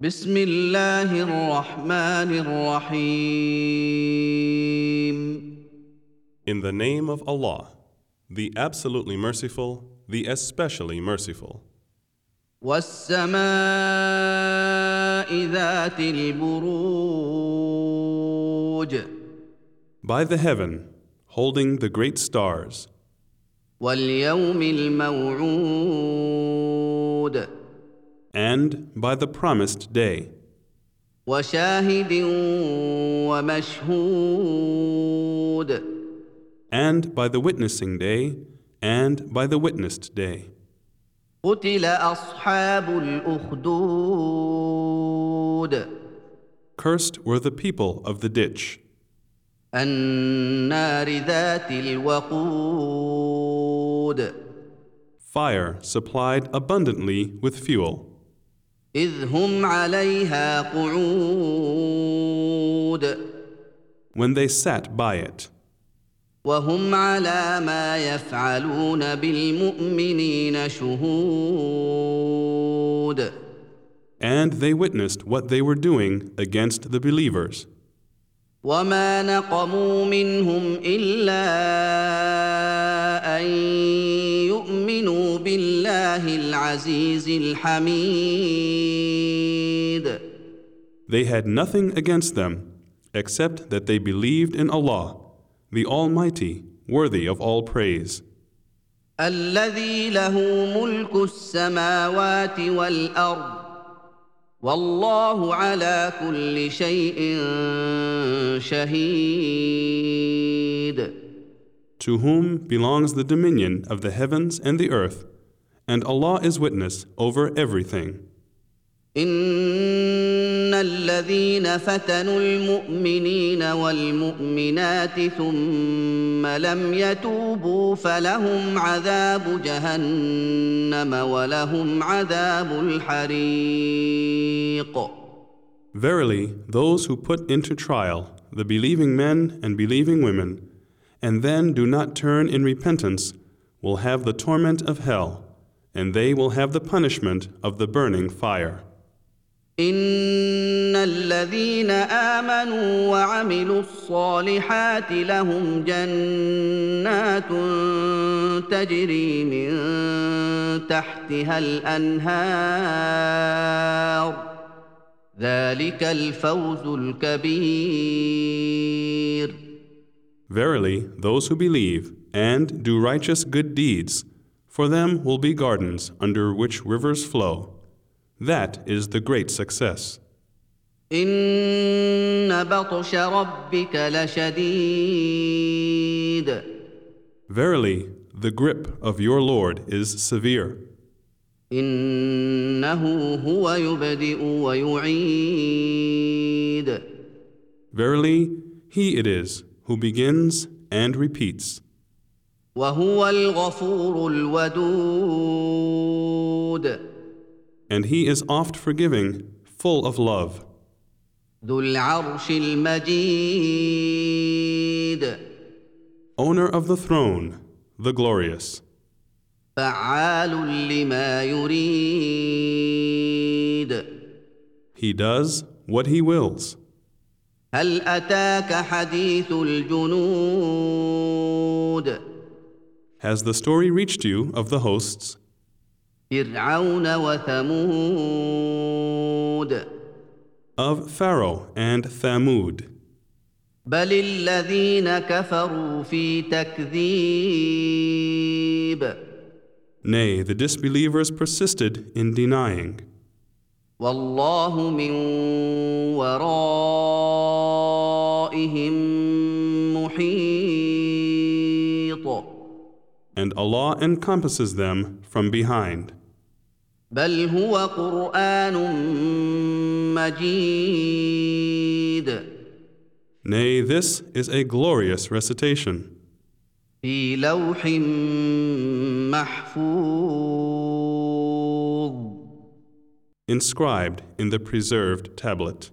بسم الله الرحمن الرحيم In the name of Allah, the absolutely merciful, the especially merciful. والسماء ذات البروج By the heaven, holding the great stars, واليوم الموعود and by the promised day. And by the witnessing day, and by the witnessed day. Cursed were the people of the ditch. Fire supplied abundantly with fuel. إذ هم عليها قعود when they sat by it, وهم على ما يفعلون بالمؤمنين شهود and they witnessed what they were doing against the believers. وما نقموا منهم إلا أن They had nothing against them except that they believed in Allah, the Almighty, worthy of all praise, الذي له ملك السماوات والأرض والله على كل شيء شهيد to whom belongs the dominion of the heavens and the earth, and Allah is witness over everything. ان الذين فتنوا المؤمنين والمؤمنات ثم لم يتوبوا فلهم عذاب جهنم ولهم عذاب الحريق Verily, those who put into trial the believing men and believing women, and then do not turn in repentance, will have the torment of hell, and they will have the punishment of the burning fire. ان الذين امنوا وعملوا الصالحات لهم جنات تجري من تحتها الانهار ذلك الفوز الكبير Verily, those who believe and do righteous good deeds, for them will be gardens under which rivers flow. That is the great success. ان بطش ربك لشديد Verily, the grip of your Lord is severe. انه هو يبدئ ويعيد Verily, He it is who begins and repeats, وهو الغفور الودود and He is oft forgiving, full of love, ذو العرش المجيد owner of the throne, the glorious, فعال لما يريد He does what He wills. هل اتاك حديث الجنود Has the story reached you of the hosts فرعون وثمود of Pharaoh and Thamud? بل الذين كفروا في تكذيب Nay, the disbelievers persisted in denying, والله من ورائهم and Allah encompasses them from behind. بل هو قران مجيد Nay, this is a glorious recitation, في لوح محفوظ inscribed in the preserved tablet.